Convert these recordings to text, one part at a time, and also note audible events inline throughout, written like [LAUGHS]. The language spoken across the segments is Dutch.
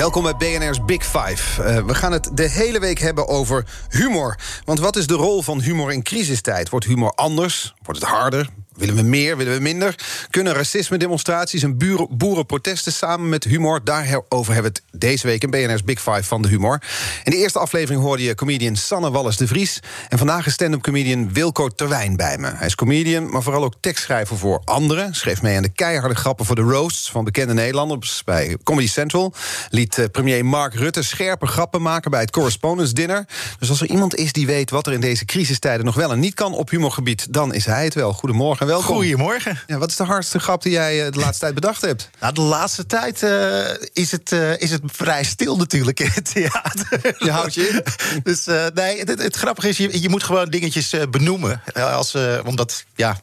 Welkom bij BNR's Big Five. Uh, we gaan het de hele week hebben over humor. Want wat is de rol van humor in crisistijd? Wordt humor anders? Wordt het harder? Willen we meer? Willen we minder? Kunnen racisme-demonstraties en boerenprotesten samen met humor? Daarover hebben we het deze week in BNR's Big Five van de humor. In de eerste aflevering hoorde je comedian Sanne Wallis de Vries. En vandaag is stand-up comedian Wilco Terwijn bij me. Hij is comedian, maar vooral ook tekstschrijver voor anderen. Schreef mee aan de keiharde grappen voor de roasts van bekende Nederlanders bij Comedy Central. Liet eh, premier Mark Rutte scherpe grappen maken bij het Correspondence Dinner. Dus als er iemand is die weet wat er in deze crisistijden nog wel en niet kan op humorgebied, dan is hij het wel. Goedemorgen welkom. Goedemorgen. Ja, wat is de hardste grap die jij eh, de laatste tijd bedacht hebt? [LAUGHS] Nou, de laatste tijd uh, is, het, uh, is het vrij stil natuurlijk in het theater. [LAUGHS] Je houdt je in? [LAUGHS] Dus uh, nee, het, het, grappige is, je, je moet gewoon dingetjes benoemen. als, omdat, ja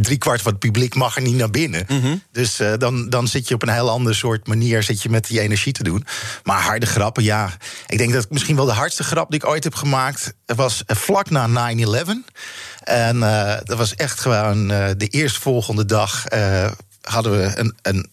drie kwart van het publiek mag er niet naar binnen. Mm -hmm. Dus uh, dan, dan zit je op een heel ander soort manier zit je met die energie te doen. Maar harde grappen, ja. Ik denk dat misschien wel de hardste grap die ik ooit heb gemaakt... was vlak na 9-11. En uh, dat was echt gewoon uh, de eerstvolgende dag... hadden we een, een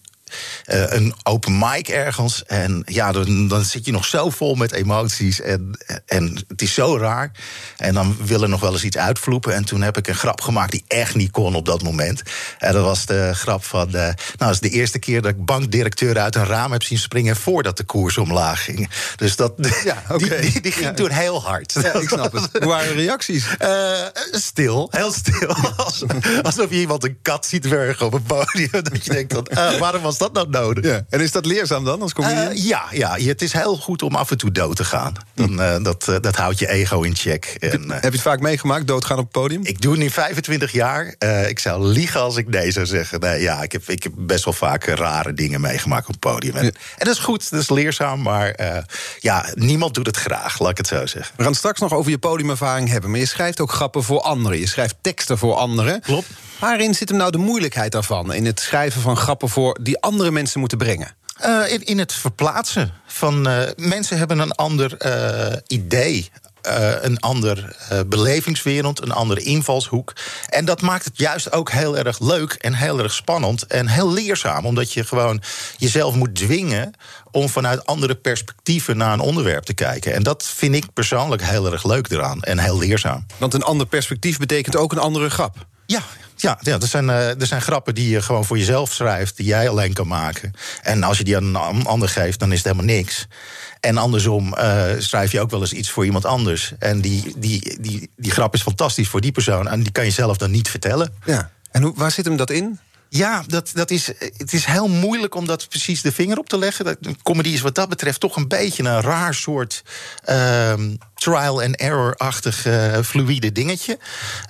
uh, een open mic ergens. En ja, dan, dan, zit je nog zo vol met emoties. En, en het is zo raar. En dan willen nog wel eens iets uitvloepen. En toen heb ik een grap gemaakt die echt niet kon op dat moment. En dat was de grap van. Uh, nou, dat is de eerste keer dat ik bankdirecteur uit een raam heb zien springen. voordat de koers omlaag ging. Dus dat, ja, okay. die, die, die, ging ja. toen heel hard. Ja, ik snap het. Hoe waren de reacties? Uh, stil, heel stil. [LAUGHS] Alsof je iemand een kat ziet werken op een podium. Dat je denkt: dan, waarom was dat nou nodig? Ja. En is dat leerzaam dan als comedian? Uh, ja, ja, het is heel goed om af en toe dood te gaan. Dan, uh, dat, uh, dat houdt je ego in check. En, Heb je het vaak meegemaakt, doodgaan op het podium? Ik doe het nu 25 jaar. ik zou liegen als ik nee zou zeggen. Nee, ja, ik heb, ik heb best wel vaak rare dingen meegemaakt op het podium. En, ja. en dat is goed, dat is leerzaam. Maar ja, niemand doet het graag, laat ik het zo zeggen. We gaan straks nog over je podiumervaring hebben. Maar je schrijft ook grappen voor anderen. Je schrijft teksten voor anderen. Klopt. Waarin zit hem nou de moeilijkheid daarvan? In het schrijven van grappen voor die andere mensen moeten brengen? Uh, in, in, het verplaatsen van uh, mensen hebben een ander uh, idee. een ander belevingswereld, een andere invalshoek. En dat maakt het juist ook heel erg leuk en heel erg spannend en heel leerzaam. Omdat je gewoon jezelf moet dwingen om vanuit andere perspectieven naar een onderwerp te kijken. En dat vind ik persoonlijk heel erg leuk eraan en heel leerzaam. Want een ander perspectief betekent ook een andere grap. Ja, ja, ja er, zijn, uh, er zijn grappen die je gewoon voor jezelf schrijft, die jij alleen kan maken. En als je die aan een ander geeft, dan is het helemaal niks. En andersom uh, schrijf je ook wel eens iets voor iemand anders. En die, die, die, die grap is fantastisch voor die persoon. En die kan je zelf dan niet vertellen. Ja. En hoe, waar zit hem dat in? Ja, dat, dat is, het is heel moeilijk om dat precies de vinger op te leggen. Comedy is wat dat betreft toch een beetje een raar soort uh, trial and error-achtig uh, fluïde dingetje.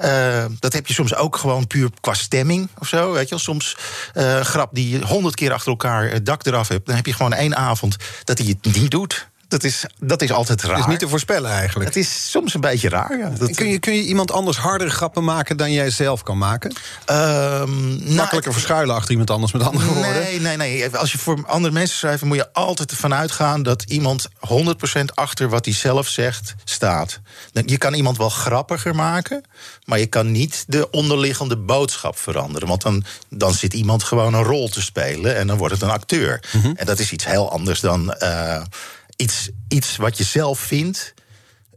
Uh, dat heb je soms ook gewoon puur qua stemming of zo. Weet je wel? Soms uh, grap die je honderd keer achter elkaar dak eraf hebt. Dan heb je gewoon één avond dat hij het niet doet. Dat is, dat is altijd raar. Het is niet te voorspellen eigenlijk. Het is soms een beetje raar, ja. Dat, kun, je, kun je iemand anders harder grappen maken dan jij zelf kan maken? Makkelijker nou, verschuilen achter iemand anders met andere nee, woorden? Nee, nee, nee. Als je voor andere mensen schrijft... moet je altijd ervan uitgaan dat iemand 100% achter wat hij zelf zegt staat. Je kan iemand wel grappiger maken... maar je kan niet de onderliggende boodschap veranderen. Want dan, dan zit iemand gewoon een rol te spelen... en dan wordt het een acteur. Mm -hmm. En dat is iets heel anders dan... Uh, iets, iets wat je zelf vindt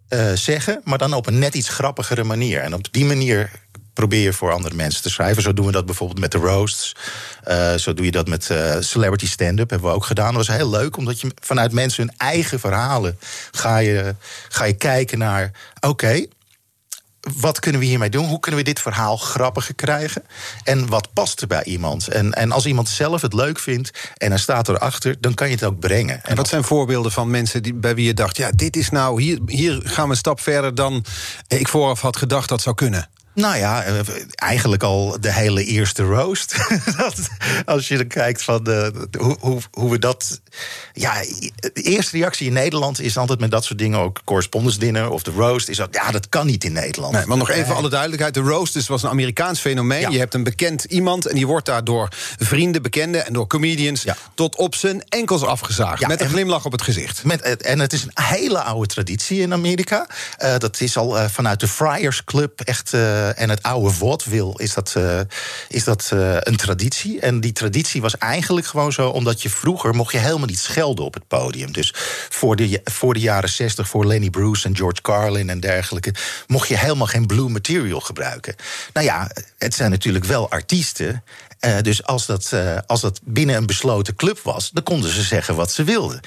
uh, zeggen, maar dan op een net iets grappigere manier. En op die manier probeer je voor andere mensen te schrijven. Zo doen we dat bijvoorbeeld met de roasts. Uh, zo doe je dat met uh, celebrity stand-up. Hebben we ook gedaan. Dat was heel leuk, omdat je vanuit mensen hun eigen verhalen ga je, ga je kijken naar. Oké, wat kunnen we hiermee doen? Hoe kunnen we dit verhaal grappiger krijgen? En wat past er bij iemand? En, en als iemand zelf het leuk vindt en hij staat erachter, dan kan je het ook brengen. En wat zijn voorbeelden van mensen die, bij wie je dacht: ja, dit is nou, hier, hier gaan we een stap verder dan ik vooraf had gedacht dat zou kunnen? Nou ja, eh, eigenlijk al de hele eerste roast. [LAUGHS] Als je dan kijkt van de, hoe, hoe, hoe we dat. Ja, de eerste reactie in Nederland is altijd met dat soort dingen ook correspondence dinner of de roast. Is dat, ja, dat kan niet in Nederland. Nee, maar nog even alle duidelijkheid: de roast is, was een Amerikaans fenomeen. Je hebt een bekend iemand en die wordt daar door vrienden, bekenden en door comedians tot op zijn enkels afgezaagd. met een glimlach op het gezicht. Met, en het is een hele oude traditie in Amerika. Uh, dat is al uh, vanuit de Friars Club echt. Uh, en het oude vaudeville is dat, uh, is dat uh, een traditie. En die traditie was eigenlijk gewoon zo... omdat je vroeger mocht je helemaal niet schelden op het podium. Dus voor de, voor de jaren 60, voor Lenny Bruce en George Carlin en dergelijke... mocht je helemaal geen blue material gebruiken. Nou ja, het zijn natuurlijk wel artiesten... Dus als dat, als dat binnen een besloten club was, dan konden ze zeggen wat ze wilden.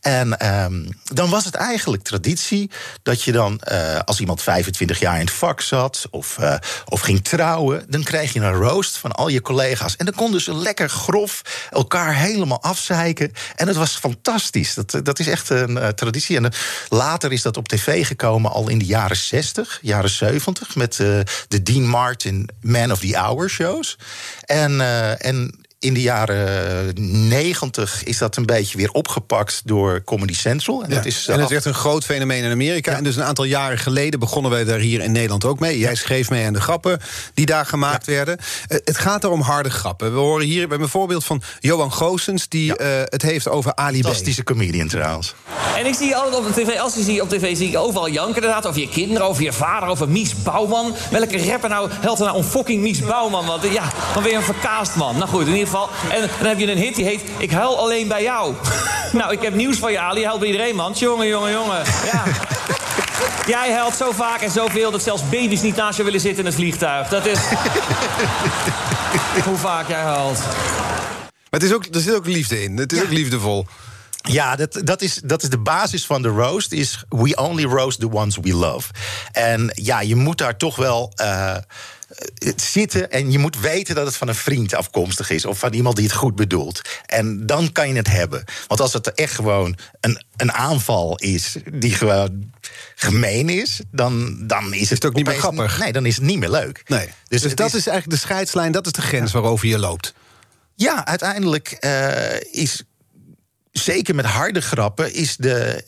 En um, dan was het eigenlijk traditie dat je dan, als iemand 25 jaar in het vak zat of, of ging trouwen, dan kreeg je een roost van al je collega's. En dan konden ze lekker grof elkaar helemaal afzeiken. En het was fantastisch. Dat, dat is echt een traditie. En later is dat op tv gekomen al in de jaren 60, jaren 70, met de Dean Martin Man of the Hour shows. En en in de jaren negentig is dat een beetje weer opgepakt door Comedy Central. En, dat is en het werd een groot fenomeen in Amerika. En dus een aantal jaren geleden begonnen wij daar hier in Nederland ook mee. Jij schreef mee aan de grappen die daar gemaakt werden. Uh, het gaat er om harde grappen. We horen hier hebben een voorbeeld van Johan Goossens... die uh, het heeft over Ali B. Fantastische comedian trouwens. En ik zie altijd op de tv, als je zie op tv, zie ik overal janken inderdaad. Over je kinderen, over je vader, over Mies Bouwman. Welke rapper nou helpt er nou om fucking Mies Bouwman? Want ja, dan ben je een verkaast man. Nou goed, in ieder geval. En dan heb je een hit die heet Ik huil alleen bij jou. [LAUGHS] nou, ik heb nieuws van je, Ali. Je helpt bij iedereen, man. Jongen, jongen, jongen. Ja. [LAUGHS] Jij huilt zo vaak en zoveel dat zelfs baby's niet naast je willen zitten in het vliegtuig. Dat is... [LAUGHS] Hoe vaak jij huilt. Maar het is ook, er zit ook liefde in. Het is ja. ook liefdevol. Ja, dat, dat, is, dat is de basis van de roast. Is we only roast the ones we love. En ja, je moet daar toch wel... Uh, zitten en je moet weten dat het van een vriend afkomstig is of van iemand die het goed bedoelt. En dan kan je het hebben. Want als het echt gewoon een, een aanval is die gewoon gemeen is, dan, dan is, het, ook niet meer grappig. Nee, dan is het niet meer leuk. Nee. Dus, dus dat is, is, eigenlijk de scheidslijn, dat is de grens ja. waarover je loopt. Ja, uiteindelijk uh, is zeker met harde grappen is de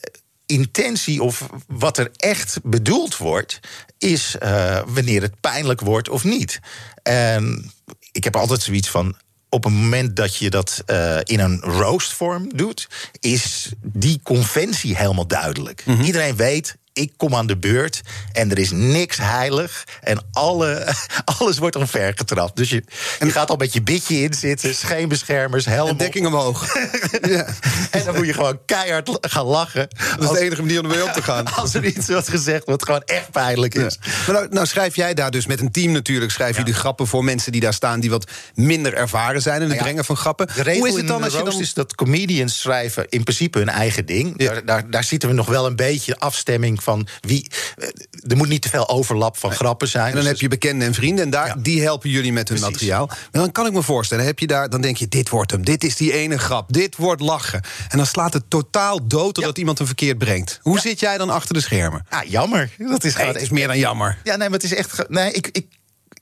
intentie of wat er echt bedoeld wordt, is uh, wanneer het pijnlijk wordt of niet. En ik heb altijd zoiets van. Op het moment dat je dat uh, in een roastvorm doet, is die conventie helemaal duidelijk. Mm -hmm. Iedereen weet, ik kom aan de beurt en er is niks heilig. En alle, [LAUGHS] alles wordt omvergetrapt. Dus je, je gaat al met je bitje in zitten, scheenbeschermers, helm. En dekking omhoog. [LAUGHS] ja. En dan moet je gewoon keihard gaan lachen. Dat is als, de enige manier om ermee om te gaan. [LAUGHS] Als er iets wordt gezegd wat gewoon echt pijnlijk is. Ja. Maar nou, nou, schrijf jij daar dus met een team natuurlijk. Schrijf je ja. de grappen voor mensen die daar staan die wat minder ervaren zijn in het nou brengen van grappen. Hoe is het dan als je dan... is dat comedians schrijven in principe hun eigen ding. Daar, daar, daar zitten we nog wel een beetje afstemming van wie. Er moet niet te veel overlap van grappen zijn. En dan dus heb je bekenden en vrienden en daar, ja. die helpen jullie met hun Precies. materiaal. Maar dan kan ik me voorstellen, heb je daar, dan denk je: dit wordt hem, dit is die ene grap, dit wordt lachen. En dan slaat het totaal dood doordat ja. iemand hem verkeerd brengt. Hoe ja. zit jij dan achter de schermen? Ja, jammer. Dat is, nee, het is meer dan jammer. Ja, nee, maar het is echt. Nee, ik, ik,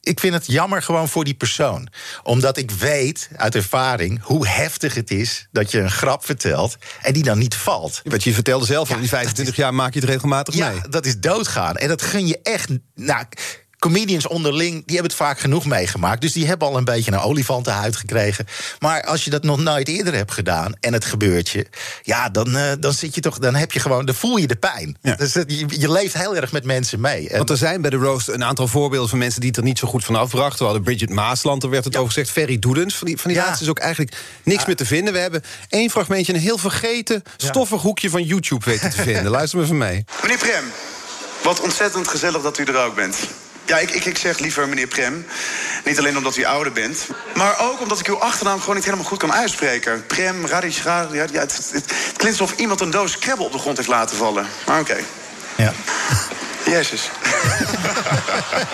ik vind het jammer gewoon voor die persoon. Omdat ik weet uit ervaring hoe heftig het is dat je een grap vertelt en die dan niet valt. Wat je vertelde zelf, ja, al die 25 is, jaar maak je het regelmatig ja, mee. dat is doodgaan. En dat gun je echt. Nou, comedians onderling, die hebben het vaak genoeg meegemaakt. Dus die hebben al een beetje een olifantenhuid gekregen. Maar als je dat nog nooit eerder hebt gedaan en het gebeurt je, ja, dan, uh, dan zit je toch, dan heb je gewoon, dan voel je de pijn. Ja. Dus je, je, leeft heel erg met mensen mee. En Want er zijn bij de roast een aantal voorbeelden van mensen die het er niet zo goed van afbrachten. We hadden Bridget Maasland, er werd het ja. over gezegd. Ferry Doedens, van die, van die ja. laatste is ook eigenlijk niks meer te vinden. We hebben één fragmentje, een heel vergeten, stoffig hoekje van YouTube weten te vinden. [LAUGHS] Luister maar van mee. Meneer Prem, wat ontzettend gezellig dat u er ook bent. Ja, ik, ik, zeg liever meneer Prem. Niet alleen omdat u ouder bent. Maar ook omdat ik uw achternaam gewoon niet helemaal goed kan uitspreken. Prem, Radisha. Ja, ja, het, klinkt alsof iemand een doos krebbel op de grond heeft laten vallen. Maar oké. Ja. Jezus.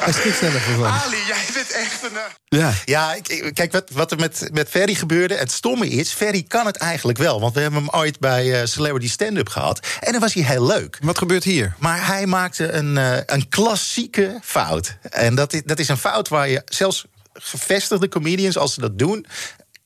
Hij schiet zelf ervan. Ali, jij bent echt een... eh, Ja. Ja, kijk, wat, wat er met, met Ferry gebeurde. Het stomme is, Ferry kan het eigenlijk wel. Want we hebben hem ooit bij eh, Celebrity Stand-Up gehad. En dan was hij heel leuk. Wat gebeurt hier? Maar hij maakte een, eh, een klassieke fout. En dat is, dat is een fout waar je zelfs gevestigde comedians, als ze dat doen.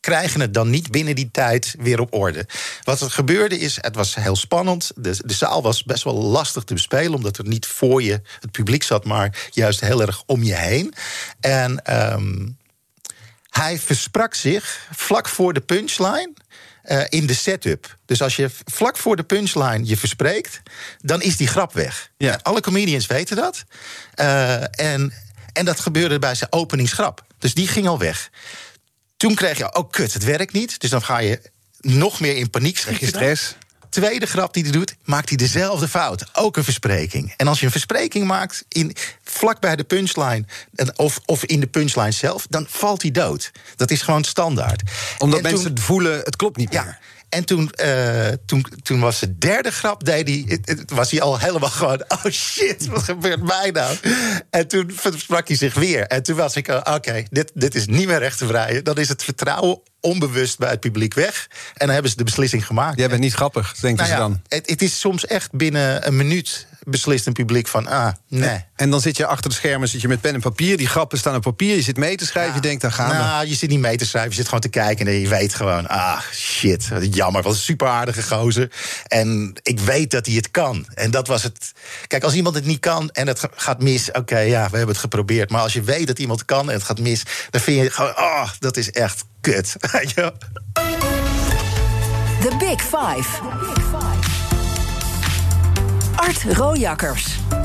Krijgen het dan niet binnen die tijd weer op orde. Wat er gebeurde is, het was heel spannend. De, de zaal was best wel lastig te bespelen, omdat er niet voor je het publiek zat, maar juist heel erg om je heen. En ehm, hij versprak zich vlak voor de punchline. eh, in de setup. Dus als je vlak voor de punchline je verspreekt, dan is die grap weg. Ja. En Alle comedians weten dat. Eh, en, en dat gebeurde bij zijn openingsgrap. Dus die ging al weg. Toen kreeg je, oh kut, het werkt niet. Dus dan ga je nog meer in paniek schieten. stress? Tweede grap die hij doet, maakt hij dezelfde fout. Ook een verspreking. En als je een verspreking maakt in, vlak bij de punchline... of, of in de punchline zelf, dan valt hij dood. Dat is gewoon standaard. Omdat En toen- mensen voelen, het klopt niet meer. En toen, eh, toen, toen was de derde grap, deed was hij al helemaal gewoon... oh shit, wat gebeurt mij nou? En toen versprak hij zich weer. En toen was ik, oké, dit, dit is niet meer recht te vrijen. Dan is het vertrouwen onbewust bij het publiek weg. En dan hebben ze de beslissing gemaakt. Jij bent niet grappig, denken Nou ze ja, dan. Het, het is soms echt binnen een minuut beslist een publiek van... ah, nee. En dan zit je achter de schermen zit je met pen en papier. Die grappen staan op papier. Je zit mee te schrijven. Je denkt, dan gaan we. Nou, je zit niet mee te schrijven, je zit gewoon te kijken en je weet gewoon, ah, shit, wat jammer, wat een super aardige gozer. En ik weet dat hij het kan. En dat was het. Kijk, als iemand het niet kan en het ga- gaat mis, oké, ja, we hebben het geprobeerd. Maar als je weet dat iemand kan en het gaat mis, dan vind je gewoon, oh, dat is echt kut. [LAUGHS] Wel? The Big Five. Art Rojakkers.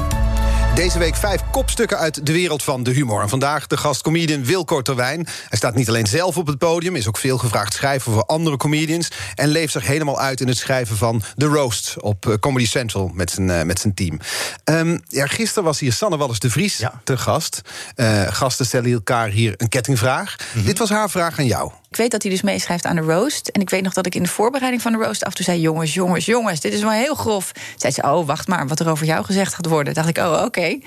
Deze week vijf kopstukken uit de wereld van de humor. En vandaag de gast comedian Wilco Terwijn. Hij staat niet alleen zelf op het podium, is ook veel gevraagd schrijver voor andere comedians. En leeft zich helemaal uit in het schrijven van The Roast op eh, Comedy Central met zijn, eh, met zijn team. Ehm, ja, gisteren was hier Sanne Wallis de Vries Ja. te gast. Eh, gasten stellen elkaar hier een kettingvraag. Dit was haar vraag aan jou. Ik weet dat hij dus meeschrijft aan de roast. En ik weet nog dat ik in de voorbereiding van de roast af en toe zei... jongens, jongens, jongens, dit is wel heel grof. Zei ze, oh, wacht maar, wat er over jou gezegd gaat worden. Dacht ik, oh, oké.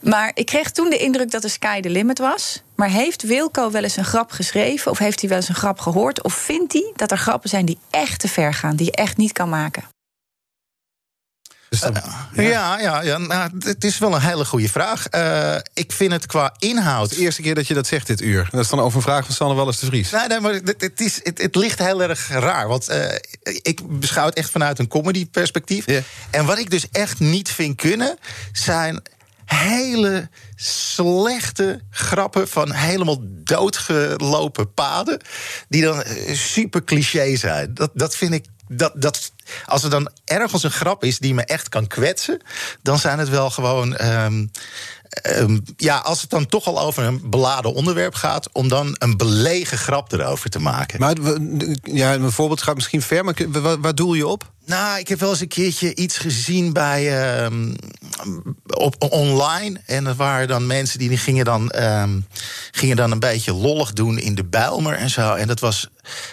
Maar ik kreeg toen de indruk dat de sky the limit was. Maar heeft Wilco wel eens een grap geschreven... of heeft hij wel eens een grap gehoord? Of vindt hij dat er grappen zijn die echt te ver gaan... die je echt niet kan maken? Dus dan- Ja, ja, ja nou, het is wel een hele goede vraag. Eh, ik vind het qua inhoud. de eerste keer dat je dat zegt dit uur. Dat is dan over een vraag van Sanne Wallis de Vries. Nee, nee, maar het, het, is, het, het ligt heel erg raar. Want eh, ik beschouw het echt vanuit een comedy-perspectief. En wat ik dus echt niet vind kunnen, zijn hele slechte grappen van helemaal doodgelopen paden. Die dan eh, super cliché zijn. Dat, dat vind ik. Dat, dat, als er dan ergens een grap is die me echt kan kwetsen, dan zijn het wel gewoon. ehm, ehm, ja, als het dan toch al over een beladen onderwerp gaat, om dan een belegen grap erover te maken. Maar we- ja, een voorbeeld gaat misschien ver, maar waar doel je op? Nou, ik heb wel eens een keertje iets gezien bij ehm, op online. En er waren dan mensen die gingen dan, ehm, gingen dan een beetje lollig doen in de Bijlmer en zo. En dat was.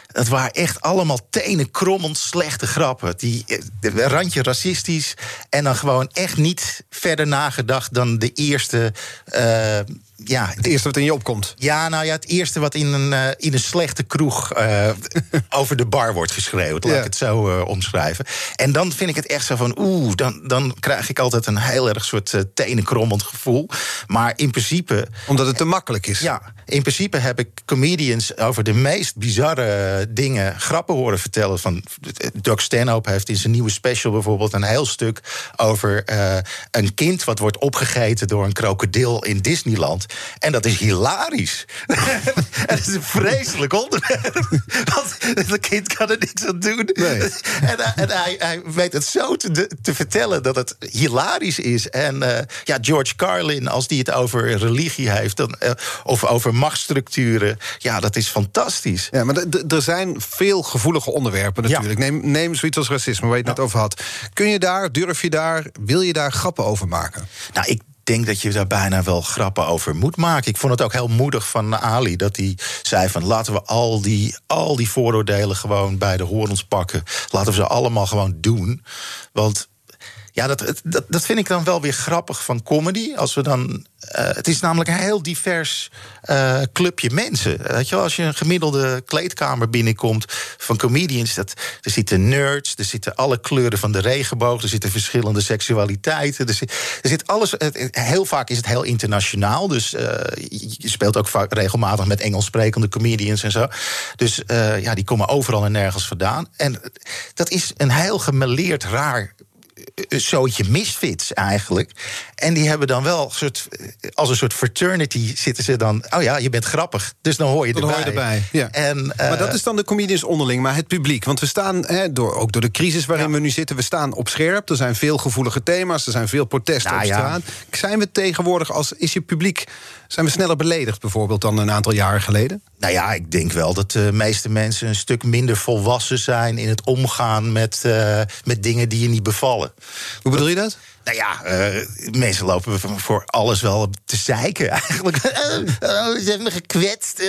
Dat waren echt allemaal tenenkrommend slechte grappen. Die eh, randje racistisch. En dan gewoon echt niet verder nagedacht dan de eerste. eh, ja, Het eerste wat in je opkomt. ja, nou ja, het eerste wat in een, eh, in een slechte kroeg eh, [LAUGHS] over de bar wordt geschreeuwd. Laat Ja. ik het zo eh, omschrijven. En dan vind ik het echt zo van, oeh, dan, dan krijg ik altijd een heel erg soort tenenkrommend gevoel. Maar in principe, Omdat het te makkelijk is. ja, in principe heb ik comedians over de meest bizarre dingen grappen horen vertellen. Van Doug Stanhope heeft in zijn nieuwe special bijvoorbeeld een heel stuk over een kind wat wordt opgegeten door een krokodil in Disneyland. En dat is hilarisch. [LAUGHS] en dat is een vreselijk onderwerp. [LAUGHS] Want dat kind kan er niks aan doen. Nee. En, hij- en hij, hij weet het zo te, te vertellen dat het hilarisch is. En eh, ja, George Carlin, als die het over religie heeft, dan, eh, of over machtsstructuren, ja, dat is fantastisch. Ja, maar er zijn veel gevoelige onderwerpen natuurlijk. Neem, neem zoiets als racisme, waar je het net over had. Kun je daar, durf je daar, wil je daar grappen over maken? Nou, ik denk dat je daar bijna wel grappen over moet maken. Ik vond het ook heel moedig van Ali dat hij zei van laten we al die, al die vooroordelen gewoon bij de horens pakken. Laten we ze allemaal gewoon doen. Want Ja, dat, dat, dat vind ik dan wel weer grappig van comedy. Als we dan, eh, het is namelijk een heel divers eh, clubje mensen. Weet je wel, als je een gemiddelde kleedkamer binnenkomt van comedians... Dat, er zitten nerds, er zitten alle kleuren van de regenboog... er zitten verschillende seksualiteiten, er zit, er zit alles... heel vaak is het heel internationaal, dus eh, je speelt ook vaak regelmatig... met Engels sprekende comedians en zo. Dus ja, die komen overal en nergens vandaan. En dat is een heel gemeleerd, raar een zootje misfits eigenlijk. En die hebben dan wel een soort, als een soort fraternity zitten ze dan. Oh ja, je bent grappig, dus dan hoor je Dan erbij. hoor je erbij. Ja. En, maar eh, dat is dan de comedians onderling, maar het publiek. Want we staan, hè, door, ook door de crisis waarin we nu zitten, we staan op scherp. Er zijn veel gevoelige thema's, er zijn veel protesten Nou op ja. straat. Zijn we tegenwoordig als is je publiek, zijn we sneller beledigd bijvoorbeeld dan een aantal jaren geleden? Nou ja, ik denk wel dat de meeste mensen een stuk minder volwassen zijn in het omgaan met, eh, met dingen die je niet bevallen. Hoe bedoel je dat? Nou ja, eh, mensen lopen voor- voor alles wel te zeiken eigenlijk. Oh, [LAUGHS] oh, ze hebben me gekwetst. eh.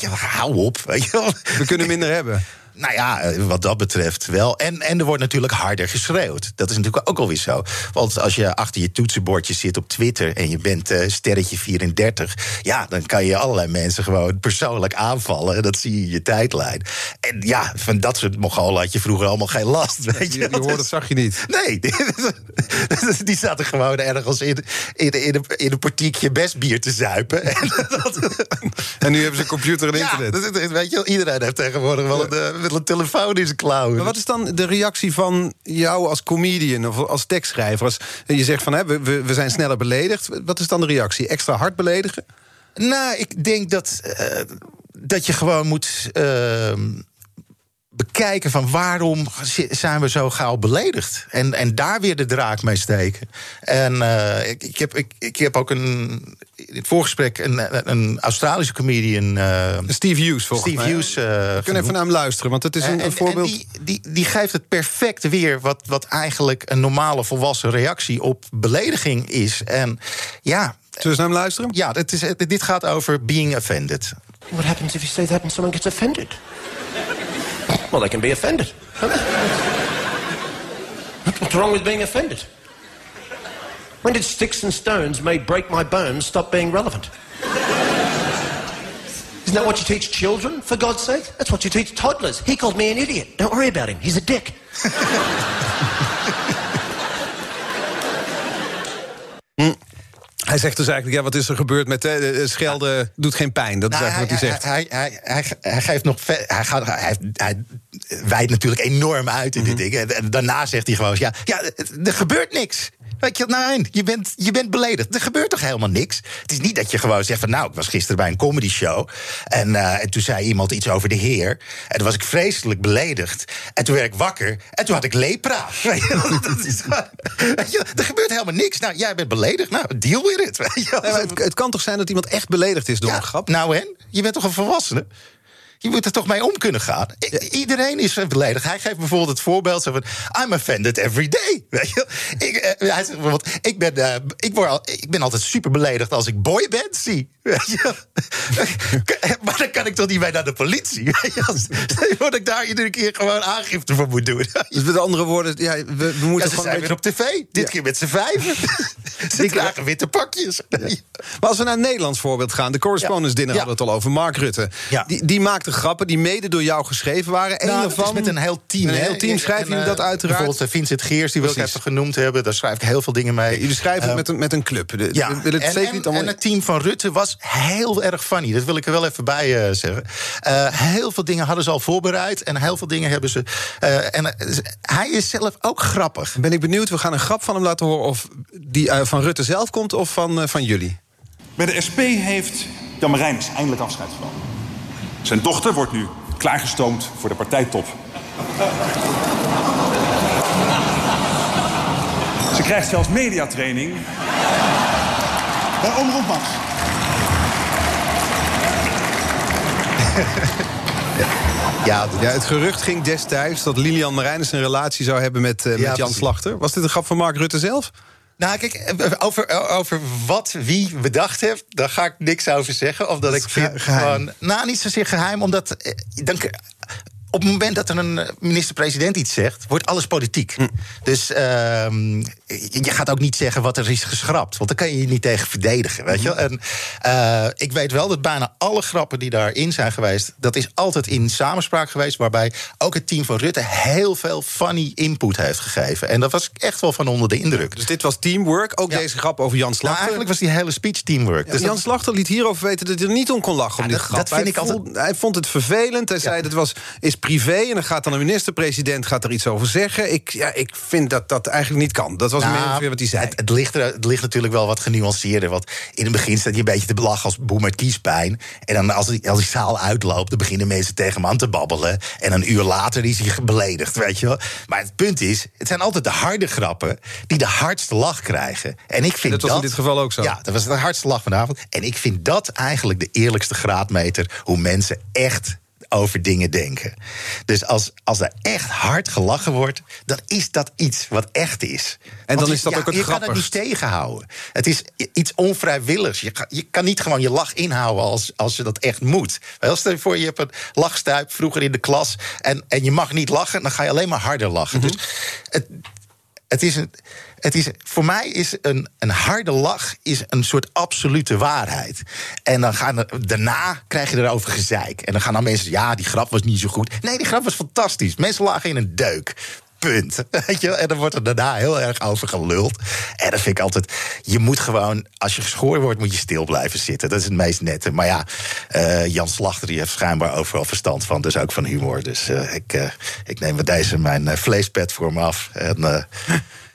Wel, hou op. Weet je wel. We kunnen minder hebben. [LAUGHS] Nou ja, eh, wat dat betreft wel. En, en er wordt natuurlijk harder geschreeuwd. Dat is natuurlijk ook alweer zo. Want als je achter je toetsenbordje zit op Twitter en je bent eh, sterretje 34, ja, dan kan je allerlei mensen gewoon persoonlijk aanvallen. En dat zie je in je tijdlijn. En ja, van dat soort Mongolen had je vroeger allemaal geen last. Weet je, hoorde, Dus- zag je niet. Nee, die, [LAUGHS] die zaten gewoon ergens in, in, in, een, in een portiekje best bier te zuipen. [LAUGHS] En dat, En nu hebben ze een computer en ja, internet. dat weet je, iedereen heeft tegenwoordig wel een, een telefoon in zijn klauwen. Maar wat is dan de reactie van jou als comedian of als tekstschrijver? Als je zegt van hè, we, we, we zijn sneller beledigd. Wat is dan de reactie? Extra hard beledigen? Nou, ik denk dat, eh, dat je gewoon moet ehm, bekijken van waarom zi- zijn we zo gauw beledigd. En, en daar weer de draak mee steken. En eh, ik, ik, heb, ik, ik heb ook een, in het voorgesprek een, een Australische comedian... eh, Steve Hughes volgens Steve mij. Hughes, eh, We kunnen even naar hem luisteren, want het is een, En- een voorbeeld. En die, die, die geeft het perfect weer wat, wat eigenlijk een normale volwassen reactie op belediging is. En ja, Zullen we naar hem luisteren? ja het is, dit gaat over being offended. What happens if you say that and someone gets offended? Well, they can be offended. What's wrong with being offended? When did sticks and stones may break my bones stop being relevant? Isn't that what you teach children, for God's sake? That's what you teach toddlers. He called me an idiot. Don't worry about him. He's a dick. [LAUGHS] Hij zegt dus eigenlijk, ja, wat is er gebeurd met hè, de- de schelden doet geen pijn. Dat is Nou, eigenlijk wat hij zegt. Hij, hij, hij, hij, hij geeft nog hij, gaat, hij, hij wijdt natuurlijk enorm uit in Mhm. dit ding. En, daarna zegt hij gewoon: ja, ja, er gebeurt niks. Weet je, nee, je bent, je bent beledigd. Er gebeurt toch helemaal niks? Het is niet dat je gewoon zegt van... nou, ik was gisteren bij een comedy show... en, eh, en toen zei iemand iets over de heer... en toen was ik vreselijk beledigd. En toen werd ik wakker en toen had ik lepra. [LAUGHS] Weet je wel, dat is gewoon- weet je, er gebeurt helemaal niks. Nou, jij bent beledigd. Nou, deal with it. [LAUGHS] Weet je. Nee, het, het kan toch zijn dat iemand echt beledigd is door Ja, een grap? Nou en? Je bent toch een volwassene? Je moet er toch mee om kunnen gaan. I- Iedereen is beledigd. Hij geeft bijvoorbeeld het voorbeeld van... I'm offended every day. [LAUGHS] Weet je? Ik, eh, hij zegt bijvoorbeeld... Ik ben, eh, ik, word al, ik ben altijd super beledigd als ik boyband zie. [LAUGHS] Weet je? [LAUGHS] maar dan kan ik toch niet mee naar de politie? Weet je? Als, dat ik daar iedere keer gewoon aangifte voor moet doen. Dus met andere woorden, ja, we, we Ja, moeten ze gewoon... zijn weer op tv. Dit Ja. keer met z'n vijven. ze dragen witte pakjes. Maar als we naar een Nederlands voorbeeld gaan... de Correspondence Dinner hadden we het al over, Mark Rutte. Die, die maakte grappen die mede door jou geschreven waren. Eén Nou, is met een heel team. Een heel team schrijven En, jullie dat eh, uiteraard. Bijvoorbeeld eh, Vincent Geers, die wil ik even genoemd hebben. Daar schrijf ik heel veel dingen mee. Jullie schrijven het Eh, met een, met een club. De, ja, het en, zeker niet allemaal... en het team van Rutte was heel erg funny. Dat wil ik er wel even bij eh, zeggen. Eh, heel veel dingen hadden ze al voorbereid. En heel veel dingen hebben ze... eh, en hij is zelf ook grappig. Ben ik benieuwd, we gaan een grap van hem laten horen... of die van Rutte zelf komt of van, eh, van jullie. Bij de SP heeft Jan Marijnis eindelijk afscheid genomen. Zijn dochter wordt nu klaargestoomd voor de partijtop. Ze krijgt zelfs mediatraining. Bij Omroep Max. Ja, het gerucht ging destijds dat Lilian Marijnis een relatie zou hebben met, eh, met Jan precies. Slachter. Was dit een grap van Mark Rutte zelf? Nou, kijk, over, over wat wie bedacht heeft, daar ga ik niks over zeggen. Of dat Dat ik vind ge- geheim. gewoon. Nou, niet zozeer geheim, omdat. eh, Dan, op het moment dat er een eh, minister-president iets zegt, wordt alles politiek. Hm. Dus ehm, je gaat ook niet zeggen wat er is geschrapt. Want dan kan je je niet tegen verdedigen. Weet je? wel. En eh, ik weet wel dat bijna alle grappen die daarin zijn geweest, dat is altijd in samenspraak geweest. Waarbij ook het team van Rutte heel veel funny input heeft gegeven. En dat was ik echt wel van onder de indruk. Dus dit was teamwork. Ook deze grap over Jan Nou, Slachter. eigenlijk was die hele speech teamwork. Ja, Dus Jan dat- Slachter liet hierover weten dat hij er niet om kon lachen. om dit dat- grap. dat vind hij, ik altijd- hij vond het vervelend. Hij zei dat was, is privé. En dan gaat dan een minister-president gaat er iets over zeggen. Ik, ja, ik vind dat dat eigenlijk niet kan. Dat was Nou, meer wat hij zei. Het, het, ligt er, het ligt natuurlijk wel wat genuanceerder. Want in het begin staat je een beetje te belachen als boer met kiespijn. En dan als die, als die zaal uitloopt, dan beginnen mensen tegen hem aan te babbelen. En een uur later is hij beledigd, weet je wel. Maar het punt is, het zijn altijd de harde grappen die de hardste lach krijgen. En ik vind Dat was in dit geval ook zo. Ja, dat was de hardste lach vanavond. En ik vind dat eigenlijk de eerlijkste graadmeter hoe mensen echt over dingen denken. Dus als, als er echt hard gelachen wordt, dan is dat iets wat echt is. dan Want is dat ja, ook het Je kan het niet tegenhouden. Het is iets onvrijwilligs. Je, ga- je kan niet gewoon je lach inhouden als, als je dat echt moet. Wel, stel je voor, je hebt een lachstuip vroeger in de klas... En, en je mag niet lachen, dan ga je alleen maar harder lachen. Mhm. Dus het, het is een... Het is, voor mij is een, een harde lach is een soort absolute waarheid. En dan gaan er, daarna krijg je erover gezeik. En dan gaan dan mensen ja, die grap was niet zo goed. Nee, die grap was fantastisch. Mensen lagen in een deuk. Punt. [LAUGHS] Weet je? En dan wordt er daarna heel erg over geluld. En dat vind ik altijd. Je moet gewoon, als je geschoren wordt, moet je stil blijven zitten. Dat is het meest nette. Maar ja, eh, Jan Slachter die heeft schijnbaar overal verstand van. Dus ook van humor. Dus eh, ik, eh, ik neem met deze mijn vleespet voor me af. En [LAUGHS]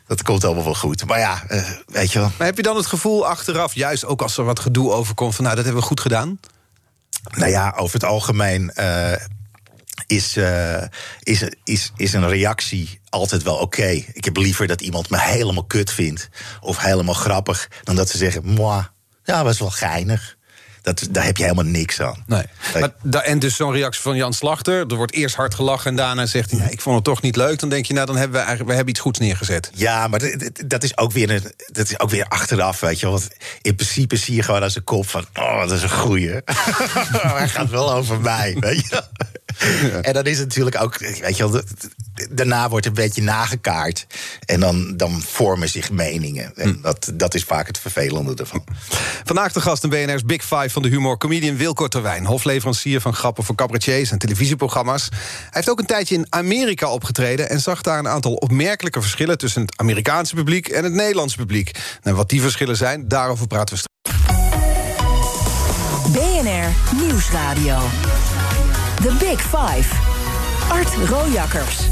dat komt allemaal wel goed. Maar ja, weet je wel. Maar heb je dan het gevoel achteraf, juist ook als er wat gedoe overkomt... van nou, dat hebben we goed gedaan? Nou ja, over het algemeen is, eh, is, is, is een reactie altijd wel oké. Ik heb liever dat iemand me helemaal kut vindt of helemaal grappig, dan dat ze zeggen: moi, ja, was wel geinig. Dat, daar heb je helemaal niks aan. Nee. Nee. Maar, da- en dus zo'n reactie van Jan Slachter. Er wordt eerst hard gelachen en daarna zegt hij... Ja, ik vond het toch niet leuk. Dan denk je, nou, dan hebben we, eigenlijk, we hebben iets goeds neergezet. Ja, maar dat- is, ook weer een, dat is ook weer achteraf, weet je. Want in principe zie je gewoon aan zijn kop van... oh, dat is een goeie. [LAUGHS] Hij gaat wel over mij, weet je En dan is het natuurlijk ook, weet je wel... daarna wordt een beetje nagekaart. En dan, dan vormen zich meningen. En dat, dat is vaak het vervelende ervan. Vandaag de gast in BNR's Big Five van de humor... comedian Wilco Terwijn, hofleverancier van grappen voor cabaretiers... en televisieprogramma's. Hij heeft ook een tijdje in Amerika opgetreden... en zag daar een aantal opmerkelijke verschillen... tussen het Amerikaanse publiek en het Nederlandse publiek. En wat die verschillen zijn, daarover praten we straks. BNR Nieuwsradio. The Big Five. Art Rojakkers.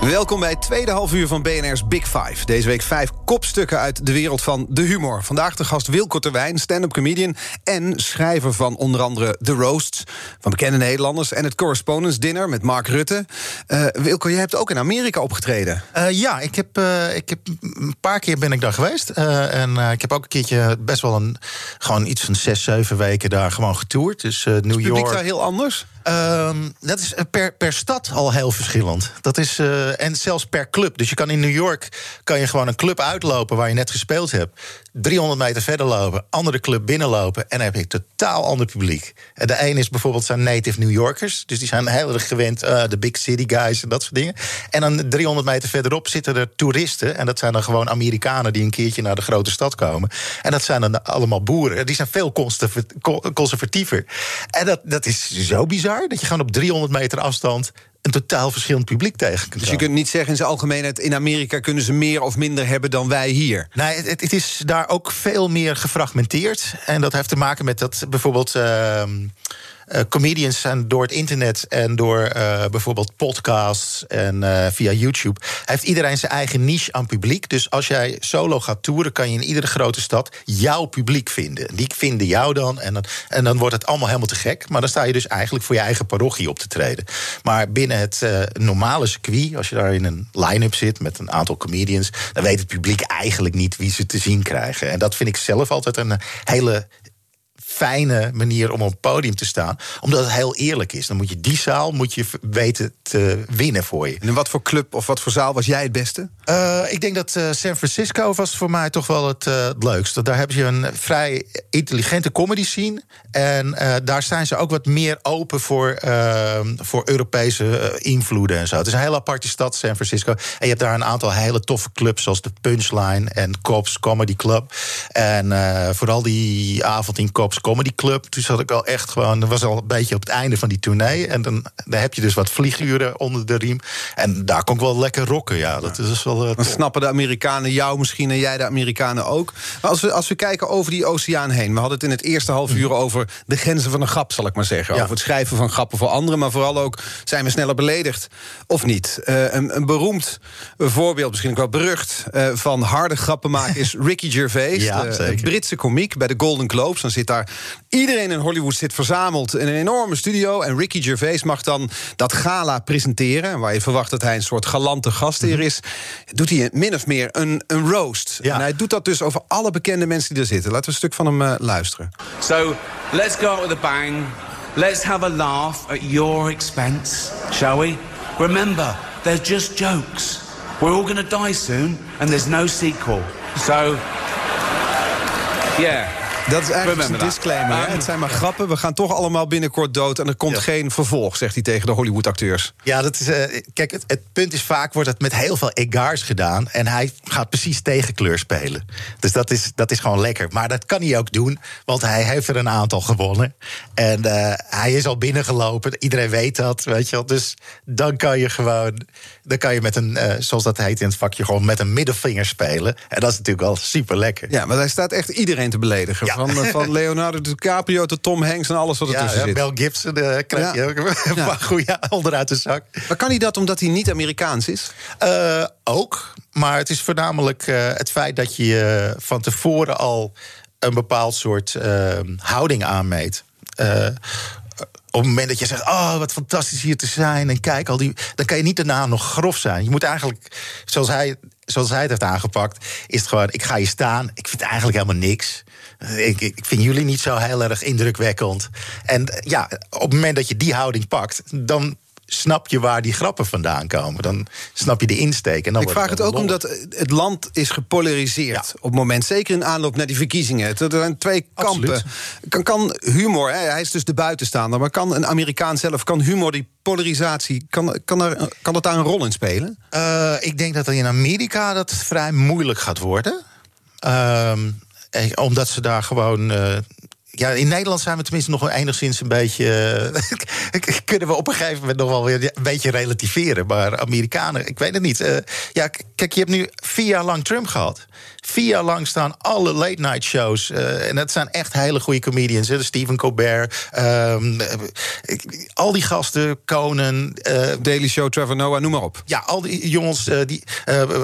Welkom bij het tweede half uur van BNR's Big Five. Deze week vijf kopstukken uit de wereld van de humor. Vandaag de gast Wilco Terwijn, stand-up comedian... en schrijver van onder andere The Roasts... van bekende Nederlanders en het Correspondence Dinner met Mark Rutte. Eh Wilco, jij hebt ook in Amerika opgetreden. Eh, ja, ik heb, eh, ik heb een paar keer ben ik daar geweest. En ik heb ook een keertje best wel een, gewoon iets van zes, zeven weken daar gewoon getoerd. Dus New Het publiek York. daar heel anders? Ehm, dat is per, per stad al heel verschillend. Dat is, eh, en zelfs per club. Dus je kan in New York kan je gewoon een club uitlopen waar je net gespeeld hebt. 300 meter verder lopen, andere club binnenlopen. En dan heb je een totaal ander publiek. De een is bijvoorbeeld zijn native New Yorkers. Dus die zijn heel erg gewend, eh, de big city guys en dat soort dingen. En dan 300 meter verderop zitten er toeristen. En dat zijn dan gewoon Amerikanen die een keertje naar de grote stad komen. En dat zijn dan allemaal boeren. Die zijn veel conserva- co- conservatiever. En dat, dat is zo bizar dat je gewoon op 300 meter afstand een totaal verschillend publiek tegen kunt Dus je kunt niet zeggen in zijn algemeenheid... in Amerika kunnen ze meer of minder hebben dan wij hier. Nee, het, het is daar ook veel meer gefragmenteerd. En dat heeft te maken met dat bijvoorbeeld. ehm, eh, comedians zijn door het internet en door eh, bijvoorbeeld podcasts en eh, via YouTube. Heeft iedereen zijn eigen niche aan publiek. Dus als jij solo gaat toeren, kan je in iedere grote stad jouw publiek vinden. Die vinden jou dan en, dan. en dan wordt het allemaal helemaal te gek. Maar dan sta je dus eigenlijk voor je eigen parochie op te treden. Maar binnen het normale circuit, als je daar in een line-up zit met een aantal comedians, dan weet het publiek eigenlijk niet wie ze te zien krijgen. En dat vind ik zelf altijd een hele fijne manier om op een podium te staan. Omdat het heel eerlijk is. Dan moet je die zaal moet je weten te winnen voor je. En in wat voor club of wat voor zaal was jij het beste? Eh, ik denk dat eh, San Francisco was voor mij toch wel het, eh, het leukste. Daar hebben ze een vrij intelligente comedy scene. En daar zijn ze ook wat meer open voor, eh, voor Europese invloeden en zo. Het is een hele aparte stad, San Francisco. En je hebt daar een aantal hele toffe clubs, zoals de Punchline en Cops Comedy Club. En vooral die avond in Cops Comedy Club. Toen zat ik al echt gewoon. Dat was al een beetje op het einde van die tournee. En dan, dan heb je dus wat vlieguren onder de riem. En daar kon ik wel lekker rocken. Ja, dat is wel. eh, Dan snappen de Amerikanen jou misschien en jij de Amerikanen ook. Maar als we, als we kijken over die oceaan heen. We hadden het in het eerste half uur over de grenzen van een grap, zal ik maar zeggen. Ja. Over het schrijven van grappen voor anderen. Maar vooral ook, zijn we sneller beledigd of niet? Eh, een, een beroemd voorbeeld, misschien ook wel berucht... eh, van harde grappen maken is [LAUGHS] Ricky Gervais. Ja, de. Britse komiek bij de Golden Globes. Dan zit daar iedereen in Hollywood zit verzameld in een enorme studio. En Ricky Gervais mag dan dat gala presenteren. Waar je verwacht dat hij een soort galante gastheer is. Doet hij min of meer een, een roast. Ja. En hij doet dat dus over alle bekende mensen die er zitten. Laten we een stuk van hem eh, luisteren. So let's go out with a bang. Let's have a laugh at your expense, shall we? Remember, they're just jokes. We're all going to die soon, and there's no sequel. So, yeah. Dat is eigenlijk een disclaimer. hè? Um, het zijn maar grappen. We gaan toch allemaal binnenkort dood. En er komt Ja. geen vervolg, zegt hij tegen de Hollywood-acteurs. Ja, dat is, eh, kijk, het, het punt is vaak wordt het met heel veel egards gedaan. En hij gaat precies tegenkleur spelen. Dus dat is, dat is gewoon lekker. Maar dat kan hij ook doen, want hij heeft er een aantal gewonnen. En eh, hij is al binnengelopen. Iedereen weet dat, weet je wel. Dus dan kan je gewoon, dan kan je met een, eh, zoals dat heet in het vakje, gewoon met een middelvinger spelen. En dat is natuurlijk wel super lekker. Ja, maar hij staat echt iedereen te beledigen. Ja. Van, eh, van [LAUGHS] Leonardo DiCaprio tot Tom Hanks en alles wat ertussen ja, zit. Mel Gibson eh, krijg je ook een goede onderuit de zak. Maar kan hij dat omdat hij niet Amerikaans is? Ook. Maar het is voornamelijk het feit dat je van tevoren al een bepaald soort houding aanmeet. Op het moment dat je zegt, oh, wat fantastisch hier te zijn... en kijk, al die, dan kan je niet daarna nog grof zijn. Je moet eigenlijk, zoals hij, zoals hij het heeft aangepakt... is het gewoon, ik ga hier staan, ik vind eigenlijk helemaal niks... Ik, ik vind jullie niet zo heel erg indrukwekkend. En ja, op het moment dat je die houding pakt... dan snap je waar die grappen vandaan komen. Dan snap je de insteek. En dan Ik vraag het ook omdat het land is gepolariseerd Ja. op het moment. Zeker in aanloop naar die verkiezingen. Er zijn twee kampen. Kan, kan humor, hè, hij is dus de buitenstaander... maar kan een Amerikaan zelf, kan humor die polarisatie... kan, kan, er, kan dat daar een rol in spelen? Eh, ik denk dat er in Amerika dat vrij moeilijk gaat worden. Ehm, eh, omdat ze daar gewoon. eh, ja, in Nederland zijn we tenminste nog enigszins een beetje. eh, [LAUGHS] kunnen we op een gegeven moment nog wel weer een beetje relativeren. Maar Amerikanen, ik weet het niet. Eh, ja, kijk, je hebt nu vier jaar lang Trump gehad. Vier jaar lang staan alle late night shows. eh, en dat zijn echt hele goede comedians. Hè, Stephen Colbert. ehm, eh, ik- al die gasten, Conan. eh, Daily Show, Trevor Noah, noem maar op. ja, al die jongens, eh, die,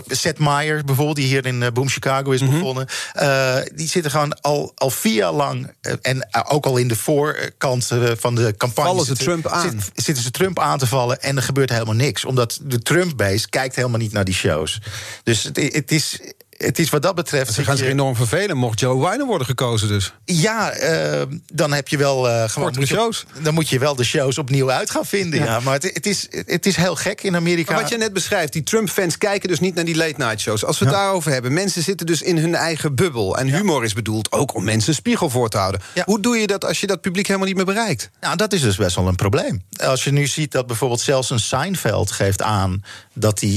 Seth Meyer bijvoorbeeld, die hier in Boom Chicago is begonnen, eh, die zitten gewoon al, al vier jaar lang, en ook al in de voorkant van de campagne. Vallen ze zitten- Trump aan. zit- zitten ze Trump aan te vallen en er gebeurt helemaal niks. Omdat de Trump-base kijkt helemaal niet naar die shows. Dus het, het is. Het is wat dat betreft. Ze gaan zich enorm vervelen, mocht Joe Biden worden gekozen dus. ja, eh, dan heb je wel eh, gewoon Kortere moet je- shows. Dan moet je wel de shows opnieuw uit gaan vinden. Ja, maar het, het, is, het is heel gek in Amerika. Maar wat je net beschrijft, die Trump-fans kijken dus niet naar die late-night shows. Als we het daarover hebben, mensen zitten dus in hun eigen bubbel. En humor is bedoeld ook om mensen een spiegel voor te houden. Hoe doe je dat als je dat publiek helemaal niet meer bereikt? Nou, dat is dus best wel een probleem. Als je nu ziet dat bijvoorbeeld zelfs een Seinfeld geeft aan dat hij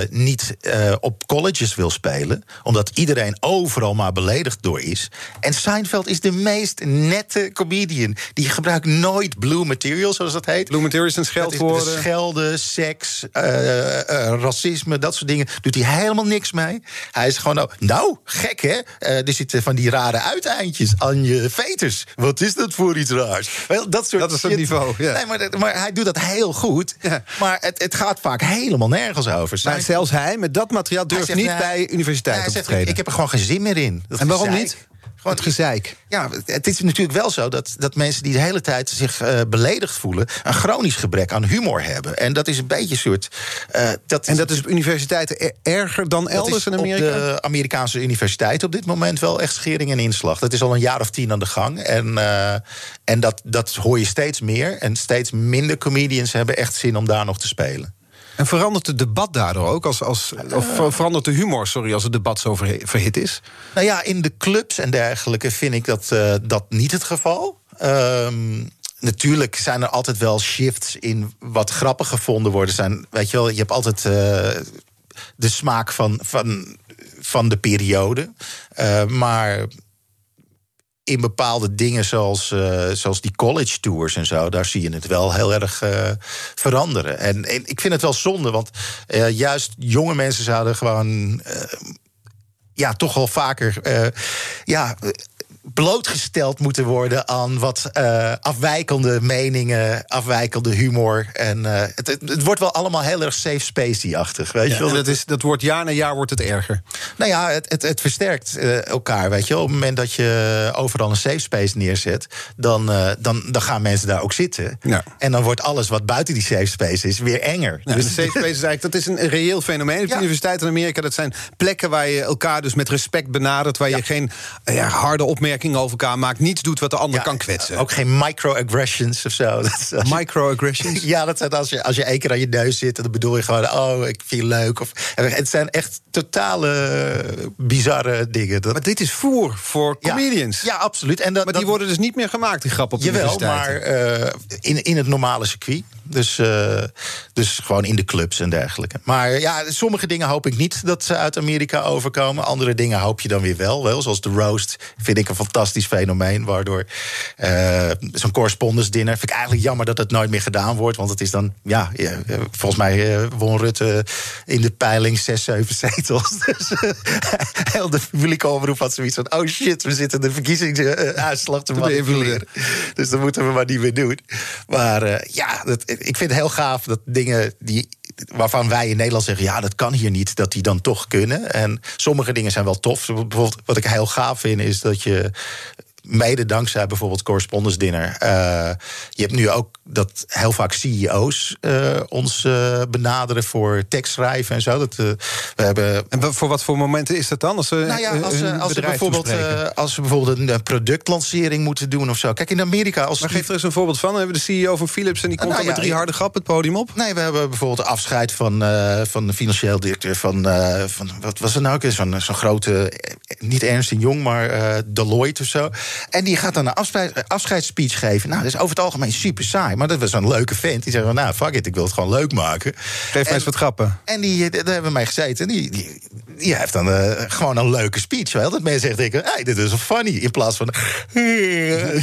eh, niet eh, op colleges wil spelen, omdat iedereen overal maar beledigd door is. En Seinfeld is de meest nette comedian. Die gebruikt nooit blue material, zoals dat heet. Blue Material is een scheldwoorden. schelden, seks, eh, eh, racisme, dat soort dingen. Doet hij helemaal niks mee. Hij is gewoon, oh, nou, gek hè? Eh, er zitten van die rare uiteindjes aan je veters. Wat is dat voor iets raars? Wel, dat, soort Dat is het shit. niveau, ja. Nee, maar, maar hij doet dat heel goed. Ja. Maar het, het gaat vaak helemaal nergens over. Maar zelfs hij, met dat materiaal, durft niet bij universiteit hij op te zegt, treden. Ik heb er gewoon geen zin meer in. Dat En waarom gezeik. niet? het gezeik. Ja, het is natuurlijk wel zo dat, dat mensen die de hele tijd zich uh, beledigd voelen... een chronisch gebrek aan humor hebben. En dat is een beetje een soort... Uh, dat en dat is op universiteiten erger dan elders in Amerika? op de Amerikaanse universiteit op dit moment wel echt schering en inslag. Dat is al een jaar of tien aan de gang. En, uh, en dat, dat hoor je steeds meer. En steeds minder comedians hebben echt zin om daar nog te spelen. En verandert het debat daardoor ook? Als, als, of verandert de humor, sorry, als het debat zo verhit is? Nou ja, in de clubs en dergelijke vind ik dat, uh, dat niet het geval. Um, natuurlijk zijn er altijd wel shifts in wat grappig gevonden worden. Zijn, weet je wel, je hebt altijd uh, de smaak van, van, van de periode. Uh, maar in bepaalde dingen zoals, uh, zoals die college tours en zo, daar zie je het wel heel erg uh, veranderen. En, ik vind het wel zonde, want uh, juist jonge mensen zouden gewoon ja, toch wel vaker ja, blootgesteld moeten worden aan wat uh, afwijkende meningen, afwijkende humor. En uh, het, het, wordt wel allemaal heel erg safe spacey-achtig. Weet ja, je wel? Dat, is, dat wordt jaar na jaar wordt het erger. Nou ja, het, het, het versterkt uh, elkaar. Weet je, op het moment dat je overal een safe space neerzet, dan, dan, dan gaan mensen daar ook zitten. Ja. En dan wordt alles wat buiten die safe space is weer enger. Ja, dus de safe space is eigenlijk dat is een reëel fenomeen. Op de universiteit in Amerika, dat zijn plekken waar je elkaar dus met respect benadert, waar je geen ja, harde opmerkingen over elkaar maakt. Niets doet wat de ander kan kwetsen. Ook geen microaggressions of zo. [LAUGHS] Microaggressions? [LAUGHS] ja, dat zijn als je, als je één keer aan je neus zit... dan bedoel je gewoon, oh, ik vind je leuk. Of, het zijn echt totale bizarre dingen. Maar dit is voer voor comedians. Ja, absoluut. En dat, maar die worden dus niet meer gemaakt, die grappen op de Jawel, maar uh, in, in het normale circuit. Dus, uh, dus gewoon in de clubs en dergelijke. Maar ja, sommige dingen hoop ik niet dat ze uit Amerika overkomen. Andere dingen hoop je dan weer wel. wel. Zoals de roast vind ik een fantastisch fenomeen. Waardoor uh, zo'n correspondence dinner... vind ik eigenlijk jammer dat het nooit meer gedaan wordt. Want het is dan, ja, volgens mij uh, won Rutte in de peiling zes, zeven [LAUGHS] zetels. Dus heel de publieke omroep had zoiets van... oh shit, we zitten de verkiezingsuitslag te manipuleren. Dus dat moeten we maar niet meer doen. Maar ja, dat, ik vind het heel gaaf dat dingen die, waarvan wij in Nederland zeggen: ja, dat kan hier niet, dat die dan toch kunnen. En sommige dingen zijn wel tof. Bijvoorbeeld, wat ik heel gaaf vind, is dat je mede dankzij bijvoorbeeld Correspondence Dinner. Uh, je hebt nu ook dat heel vaak CEO's uh, ons uh, benaderen voor tekstschrijven en zo. Dat, we hebben... En voor wat voor momenten is dat dan? Als, nou ja, als, als, we bijvoorbeeld, als we bijvoorbeeld een productlancering moeten doen of zo. Kijk, in Amerika... Als maar geef er eens een voorbeeld van. We hebben de CEO van Philips en die komt nou, dan met drie harde grappen het podium op. Nee, we hebben bijvoorbeeld afscheid van, van de financieel directeur van... van wat was het nou ook? Zo'n zo'n grote, niet Ernst Jong, maar Deloitte of zo. En die gaat dan een afscheidsspeech geven. Nou, dat is over het algemeen super saai. Maar dat was een leuke vent. Die zegt, nou, fuck it, ik wil het gewoon leuk maken. Geef mij eens wat grappen. En die, eh, daar hebben we mee gezeten. Die, die, die heeft dan uh, gewoon een leuke speech. Wel. Dat mensen echt denken, hey, dit is funny. In plaats van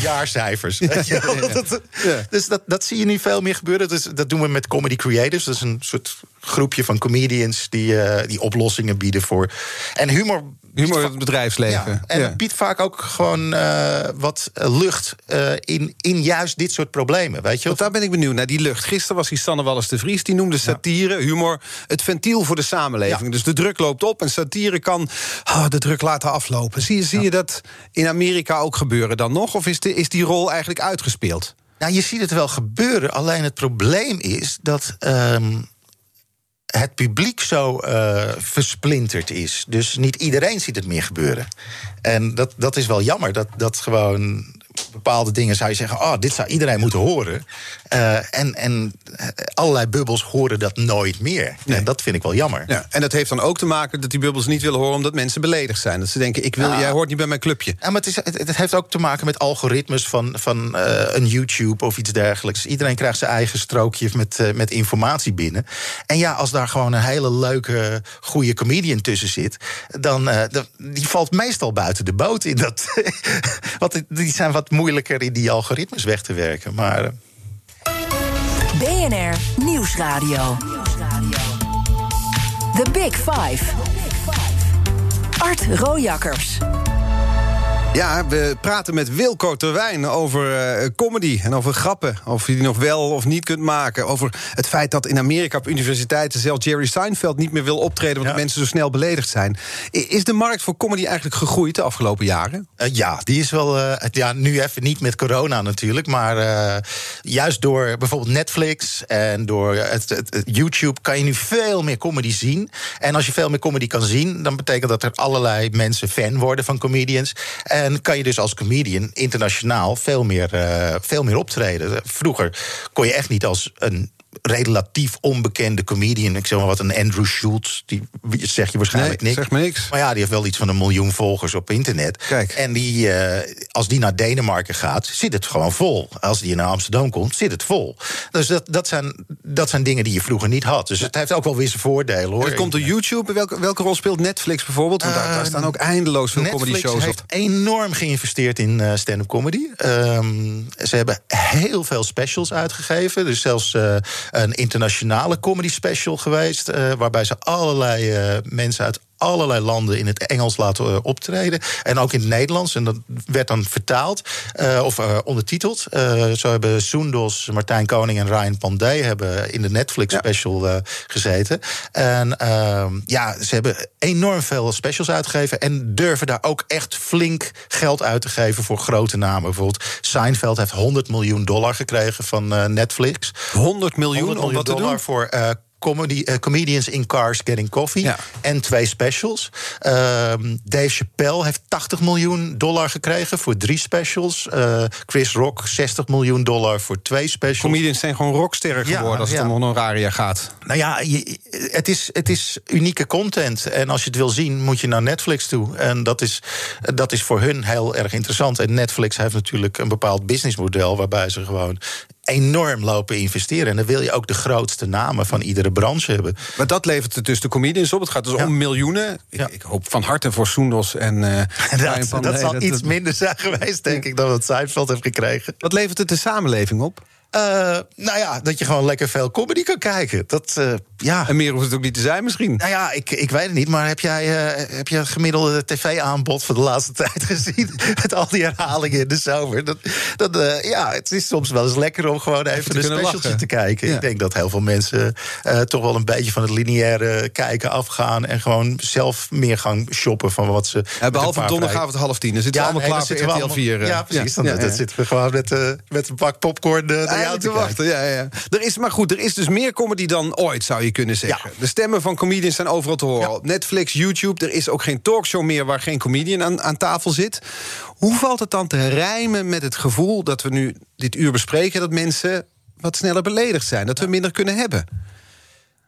jaarcijfers. [LAUGHS] ja, dat, ja. Dus dat, dat zie je nu veel meer gebeuren. Dus dat doen we met Comedy Creators. Dat is een soort groepje van comedians die, uh, die oplossingen bieden voor. En humor humor in het bedrijfsleven. Ja, en het biedt vaak ook gewoon uh, wat lucht uh, in, in juist dit soort problemen. Weet je? Want daar ben ik benieuwd naar, die lucht. Gisteren was die Sanne Wallis de Vries, die noemde satire, humor... het ventiel voor de samenleving. Dus de druk loopt op en satire kan oh, de druk laten aflopen. Zie, zie je dat in Amerika ook gebeuren dan nog? Of is, de, is die rol eigenlijk uitgespeeld? Nou, je ziet het wel gebeuren. Alleen het probleem is dat... Um, het publiek zo uh, versplinterd is. Dus niet iedereen ziet het meer gebeuren. En dat, dat is wel jammer. Dat, dat gewoon bepaalde dingen zou je zeggen: oh, dit zou iedereen moeten horen. Uh, en, en allerlei bubbels horen dat nooit meer. En dat vind ik wel jammer. Ja, en dat heeft dan ook te maken dat die bubbels niet willen horen omdat mensen beledigd zijn. Dat ze denken: ik wil, jij hoort niet bij mijn clubje. Ja, maar het, is, het, heeft ook te maken met algoritmes van, van uh, een YouTube of iets dergelijks. Iedereen krijgt zijn eigen strookje met, uh, met informatie binnen. En ja, als daar gewoon een hele leuke, goede comedian tussen zit, dan die valt meestal buiten de boot in dat. [LAUGHS] want die zijn wat moeilijker in die algoritmes weg te werken. Maar. BNR Nieuwsradio. The Big Five. Art Rojakkers. Ja, we praten met Wilco Terwijn over eh, comedy en over grappen. Of je die nog wel of niet kunt maken. Over het feit dat in Amerika op universiteiten... zelfs Jerry Seinfeld niet meer wil optreden... omdat mensen zo snel beledigd zijn. Is de markt voor comedy eigenlijk gegroeid de afgelopen jaren? Eh, ja, die is wel. eh, ja, nu even niet met corona natuurlijk. Maar juist door bijvoorbeeld Netflix en door het, het- het YouTube kan je nu veel meer comedy zien. En als je veel meer comedy kan zien, dan betekent dat er allerlei mensen fan worden van comedians. En kan je dus als comedian internationaal veel meer, eh, veel meer optreden. Vroeger kon je echt niet als een relatief onbekende comedian. Ik zeg maar wat, een Andrew Schultz, die zeg je waarschijnlijk Nee, niks. zeg me niks. Maar ja, die heeft wel iets van een miljoen volgers op internet. Kijk. En die, eh, als die naar Denemarken gaat, zit het gewoon vol. Als die naar Amsterdam komt, zit het vol. Dus dat, dat, zijn, dat zijn dingen die je vroeger niet had. Dus het heeft ook wel weer zijn voordelen hoor. Het komt door YouTube. Welke, welke rol speelt Netflix bijvoorbeeld? Want daar, daar staan ook eindeloos veel comedy Eh, Netflix shows heeft op. enorm geïnvesteerd in eh, stand-up comedy. Ehm, ze hebben heel veel specials uitgegeven. Is zelfs eh, een internationale comedy special geweest... eh, waarbij ze allerlei eh, mensen uit allerlei landen in het Engels laten eh, optreden. En ook in het Nederlands. En dat werd dan vertaald eh, of eh, ondertiteld. Zo hebben Soendos, Martijn Koning en Ryan Pandey... hebben in de Netflix special gezeten. En ehm, ja, ze hebben enorm veel specials uitgegeven... en durven daar ook echt flink geld uit te geven voor grote namen. Bijvoorbeeld Seinfeld heeft 100 miljoen dollar gekregen van Netflix. 100 miljoen, 100 om wat te dollar doen? voor... Comedy, eh, comedians in Cars Getting Coffee. Ja. En twee specials. Ehm, Dave Chappelle heeft 80 miljoen dollar gekregen voor drie specials. Eh, Chris Rock 60 miljoen dollar voor twee specials. Comedians zijn gewoon rocksterren Ja, geworden als het ja. om honoraria gaat. Nou ja, je- het, is, het is unieke content. En als je het wil zien, moet je naar Netflix toe. En dat is, dat is voor hun heel erg interessant. En Netflix heeft natuurlijk een bepaald businessmodel... waarbij ze gewoon enorm lopen investeren. En dan wil je ook de grootste namen van iedere branche hebben. Maar dat levert het dus de comedians op. Het gaat dus Ja. om miljoenen. Ik, Ja. ik hoop van harte voor Soendos en eh [LAUGHS] Dat, dat zal dat iets minder zijn geweest, denk ik... dan wat Seinfeld heeft gekregen. Wat levert het de samenleving op? Eh, nou ja, dat je gewoon lekker veel comedy kan kijken. Dat, eh, ja... En meer hoeft het ook niet te zijn misschien. Nou ja, ik, ik weet het niet, maar heb jij eh, heb je het gemiddelde tv-aanbod van de laatste [LAUGHS] tijd gezien? Met al die herhalingen in de zomer. Dat, dat, ja, het is soms wel eens lekker om gewoon even, een specialtje lachen. te kijken. Ja. Ik denk dat heel veel mensen toch wel een beetje van het lineaire kijken afgaan. En gewoon zelf meer gaan shoppen van wat ze. Ja, een behalve donderdagavond half tien. Dan zitten we allemaal nee, klaar voor RTL 4. allemaal- eh. Ja, precies. Dan, Ja, dan ja. zitten we gewoon met, met een pak popcorn jou te wachten, ja, ja. Er is, maar goed, er is dus meer comedy dan ooit, zou je kunnen zeggen. De stemmen van comedians zijn overal te horen. Op Netflix, YouTube, er is ook geen talkshow meer... waar geen comedian aan, aan tafel zit. Hoe valt het dan te rijmen met het gevoel dat we nu dit uur bespreken... dat mensen wat sneller beledigd zijn, dat we minder kunnen hebben?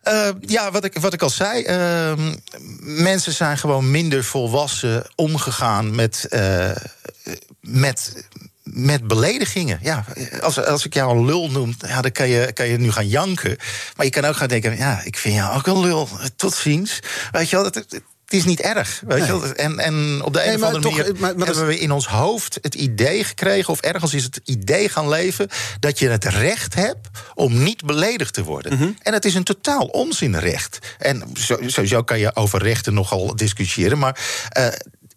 Eh, ja, wat ik, wat ik al zei. ehm, mensen zijn gewoon minder volwassen omgegaan met, eh, met, met beledigingen. Ja, als, als ik jou een lul noem, ja, dan kan je, kan je nu gaan janken. Maar je kan ook gaan denken: ja, ik vind jou ook een lul. Tot ziens. Weet je wel, het, het is niet erg. Weet je wel? En, en op de een of andere toch, manier maar- maar dat hebben we in ons hoofd het idee gekregen, of ergens is het idee gaan leven, dat je het recht hebt om niet beledigd te worden. Mhm. En het is een totaal onzinrecht. En sowieso kan je over rechten nogal discussiëren, maar. eh,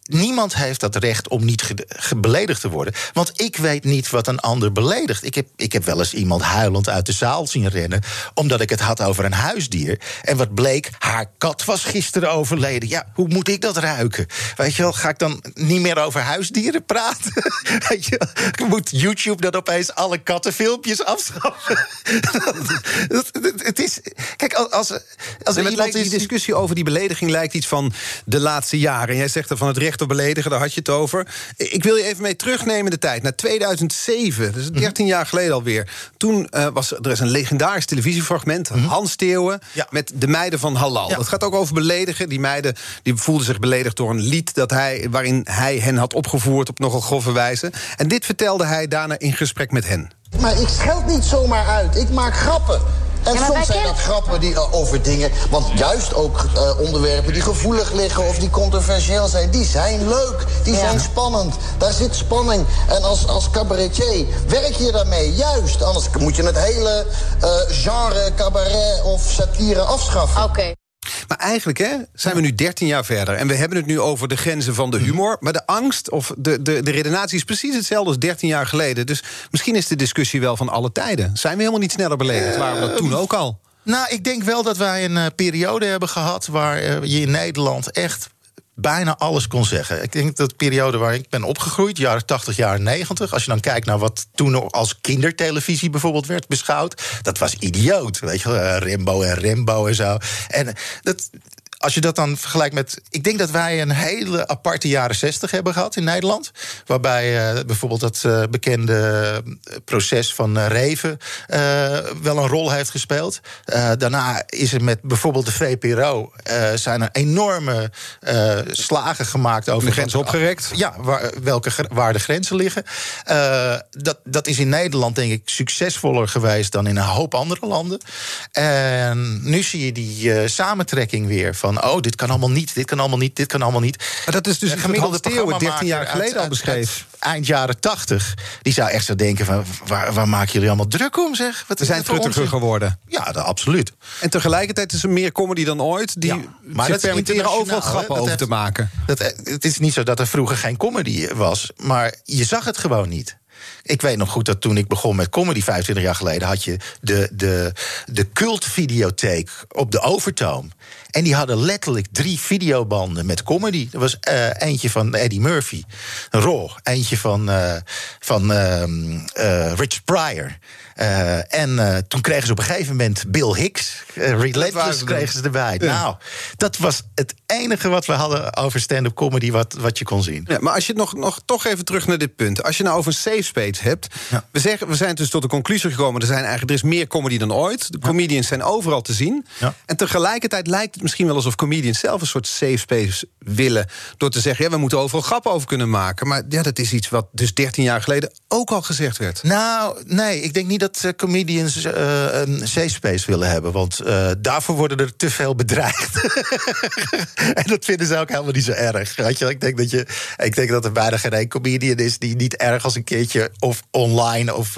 Niemand heeft dat recht om niet beledigd te worden. Want ik weet niet wat een ander beledigt. Ik heb, ik heb wel eens iemand huilend uit de zaal zien rennen. omdat ik het had over een huisdier. En wat bleek, haar kat was gisteren overleden. Ja, hoe moet ik dat ruiken? Weet je wel, ga ik dan niet meer over huisdieren praten? [LAUGHS] Weet je wel, moet YouTube dan opeens alle kattenfilmpjes afschaffen? [LAUGHS] Dat- dat- het is. Kijk, als, als er Nee, iemand lijkt, die is. discussie over die belediging lijkt iets van de laatste jaren. En jij zegt er van het recht beledigen, daar had je het over. Ik wil je even mee terugnemen in de tijd. Naar 2007, dus 13 jaar geleden alweer. Toen eh, was er is een legendarisch televisiefragment. Hans Steeuwen Ja. met de meiden van Halal. Ja. Dat gaat ook over beledigen. Die meiden die voelden zich beledigd door een lied... Dat hij, waarin hij hen had opgevoerd op nogal grove wijze. En dit vertelde hij daarna in gesprek met hen. Maar ik scheld niet zomaar uit. Ik maak grappen. En Ja, soms zijn dat grappen die, eh, over dingen... want juist ook eh, onderwerpen die gevoelig liggen of die controversieel zijn... die zijn leuk, die Ja. zijn spannend. Daar zit spanning. En als, als cabaretier werk je daarmee, juist. Anders moet je het hele eh, genre cabaret of satire afschaffen. Oké. Maar eigenlijk hè, zijn we nu 13 jaar verder. En we hebben het nu over de grenzen van de humor. Maar de angst of de, de, de redenatie is precies hetzelfde als 13 jaar geleden. Dus misschien is de discussie wel van alle tijden. Zijn we helemaal niet sneller beledigd? Waren we dat toen ook al? Nou, ik denk wel dat wij een eh, periode hebben gehad waar eh, je in Nederland echt bijna alles kon zeggen. Ik denk dat de periode waar ik ben opgegroeid, jaren 80, jaren 90... als je dan kijkt naar wat toen als kindertelevisie bijvoorbeeld werd beschouwd... dat was idioot, weet je eh, Rimbo en Rimbo en zo. En dat, als je dat dan vergelijkt met. Ik denk dat wij een hele aparte jaren 60 hebben gehad in Nederland. Waarbij uh, bijvoorbeeld dat uh, bekende proces van uh, Reven wel een rol heeft gespeeld. daarna is er met bijvoorbeeld de VPRO. zijn er enorme slagen gemaakt over. De grens opgerekt? Ja, waar, welke, waar de grenzen liggen. dat, dat is in Nederland, denk ik, succesvoller geweest dan in een hoop andere landen. En nu zie je die samentrekking weer van van oh, dit kan allemaal niet, dit kan allemaal niet, dit kan allemaal niet. Maar dat is dus een gemiddelde Theo 13 jaar geleden al beschreven. Eind jaren 80. Die zou echt zo denken van waar, waar maken jullie allemaal druk om zeg? Wat We zijn truttiger geworden. Ja, dat, absoluut. En tegelijkertijd is er meer comedy dan ooit. Die ja, maar dat permitteren overal grappen over te maken. Dat, het is niet zo dat er vroeger geen comedy was. Maar je zag het gewoon niet. Ik weet nog goed dat toen ik begon met comedy 25 jaar geleden... had je de, de, de cultvideotheek op de Overtoom. En die hadden letterlijk drie videobanden met comedy. Er was uh, eentje van Eddie Murphy, Raw. Eentje van, uh, van uh, Rich Pryor. Uh, en uh, toen kregen ze op een gegeven moment Bill Hicks. Uh, Relentless kregen ze erbij. Ja. Nou, dat was het enige wat we hadden over stand-up comedy wat, wat je kon zien. Ja, maar als je nog, nog toch even terug naar dit punt. Als je nou over een safe space hebt. Ja. We, zeggen, we zijn dus tot de conclusie gekomen... er, zijn eigenlijk, er is meer comedy dan ooit. De comedians zijn overal te zien. En tegelijkertijd lijkt het misschien wel alsof comedians zelf... een soort safe space willen. Door te zeggen, ja, we moeten overal grappen over kunnen maken. Maar ja, dat is iets wat dus 13 jaar geleden ook al gezegd werd. Nou, nee, ik denk niet dat uh, comedians uh, een safe space willen hebben. Want uh, daarvoor worden er te veel bedreigd. [LAUGHS] en dat vinden ze ook helemaal niet zo erg. Weet je? Ik, denk dat je, ik denk dat er bijna geen comedian is die niet ergens een keertje of online of,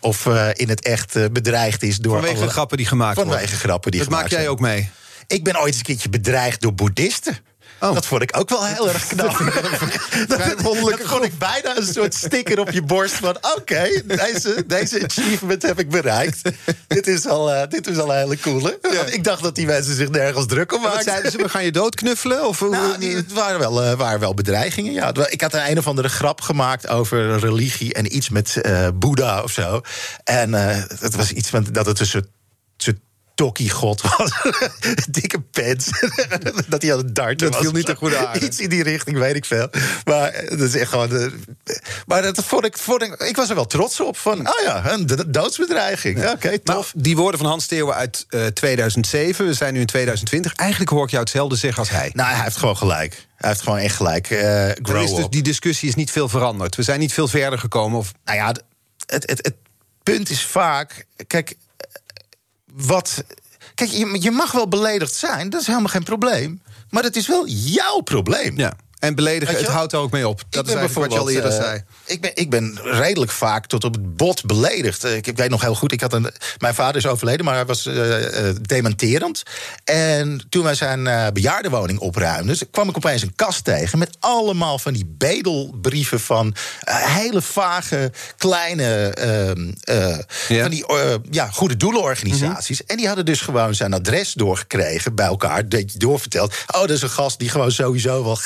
of in het echt bedreigd is. Door vanwege alle, grappen die gemaakt vanwege worden. Vanwege grappen die dat gemaakt maak jij ook mee? Ik ben ooit eens een keertje bedreigd door boeddhisten. Oh. Dat vond ik ook wel heel erg knap. dat, vond ik bijna een soort sticker op je borst van... oké, okay, deze, deze achievement heb ik bereikt. dit, is al, uh, dit is al een hele coole. Ja. Ik dacht dat die mensen zich nergens druk om maakten. zeiden ze, we gaan je doodknuffelen? Of, nou, die, het waren wel, uh, waren wel bedreigingen, ja. Ik had een, een of andere grap gemaakt over religie... en iets met uh, Boeddha of zo. En het was iets van dat het een soort Tokkie God was. [LAUGHS] Dikke pens. [LAUGHS] dat hij aan het darten dat viel niet te goed aan. Iets in die richting, weet ik veel. Maar dat is echt gewoon... De, maar dat vond ik, vond ik... Ik was er wel trots op. Van, oh ja, een doodsbedreiging. Ja. Oké, okay, tof. Die woorden van Hans Theeuwen uit uh, 2007. We zijn nu in 2020. Eigenlijk hoor ik jou hetzelfde zeggen als hij. Nou, hij heeft gewoon gelijk. Hij heeft gewoon echt gelijk. Uh, is dus, die discussie is niet veel veranderd. We zijn niet veel verder gekomen. Of... Nou ja, het, het, het punt is vaak... Kijk, wat. Kijk, je, je mag wel beledigd zijn, dat is helemaal geen probleem. Maar dat is wel jouw probleem. Ja. En beledigen, het houdt er ook mee op. Dat is eigenlijk wat je al eerder uh, zei. Ik ben, ik ben redelijk vaak tot op het bot beledigd. Ik, ik weet nog heel goed, ik had een, mijn vader is overleden... maar hij was uh, dementerend. En toen wij zijn uh, bejaardenwoning opruimden... kwam ik opeens een kast tegen... met allemaal van die bedelbrieven van hele vage, kleine... Ja. Van die ja, goede doelenorganisaties. Mm -hmm. En die hadden dus gewoon zijn adres doorgekregen bij elkaar. Dat je doorverteld. Oh, dat is een gast die gewoon sowieso wel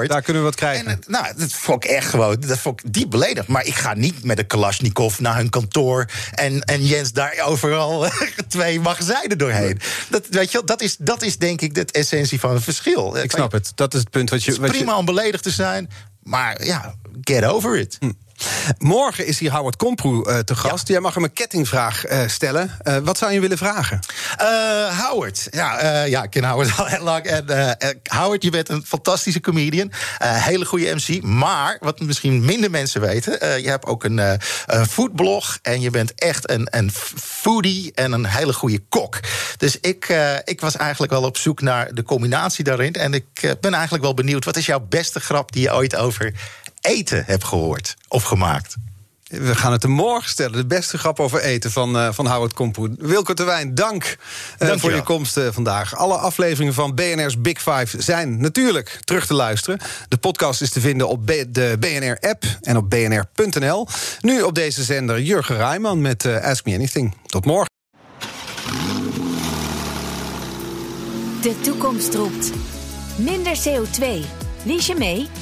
Daar kunnen we wat krijgen. En, nou, dat vond ik echt gewoon, dat vond ik diep beledigd. Maar ik ga niet met een Kalashnikov naar hun kantoor... en, en Jens daar overal [LAUGHS] twee magazijnen doorheen. Dat, weet je, dat, is, dat is denk ik de essentie van het verschil. Ik snap het. Dat is het punt wat je... Het is prima je... om beledigd te zijn, maar ja, get over it. Hm. Morgen is hier Howard Komproe uh, te gast. Ja. Jij mag hem een kettingvraag uh, stellen. Uh, wat zou je willen vragen? Howard. Ja, ja, ik ken Howard [LAUGHS] al heel lang. En, Howard, je bent een fantastische comedian. hele goede MC. Maar, wat misschien minder mensen weten... je hebt ook een, een foodblog. En je bent echt een, een foodie en een hele goede kok. Dus ik, ik was eigenlijk wel op zoek naar de combinatie daarin. En ik ben eigenlijk wel benieuwd... wat is jouw beste grap die je ooit over eten hebt gehoord of gemaakt? We gaan het er morgen stellen. De beste grap over eten van, uh, van Howard Kompoen. Wilco Terwijn, dank uh, voor je komst uh, vandaag. Alle afleveringen van BNR's Big Five zijn natuurlijk terug te luisteren. De podcast is te vinden op de BNR-app en op bnr.nl. Nu op deze zender Jurgen Rijman met Ask Me Anything. Tot morgen. De toekomst roept. Minder CO2. Lies je mee?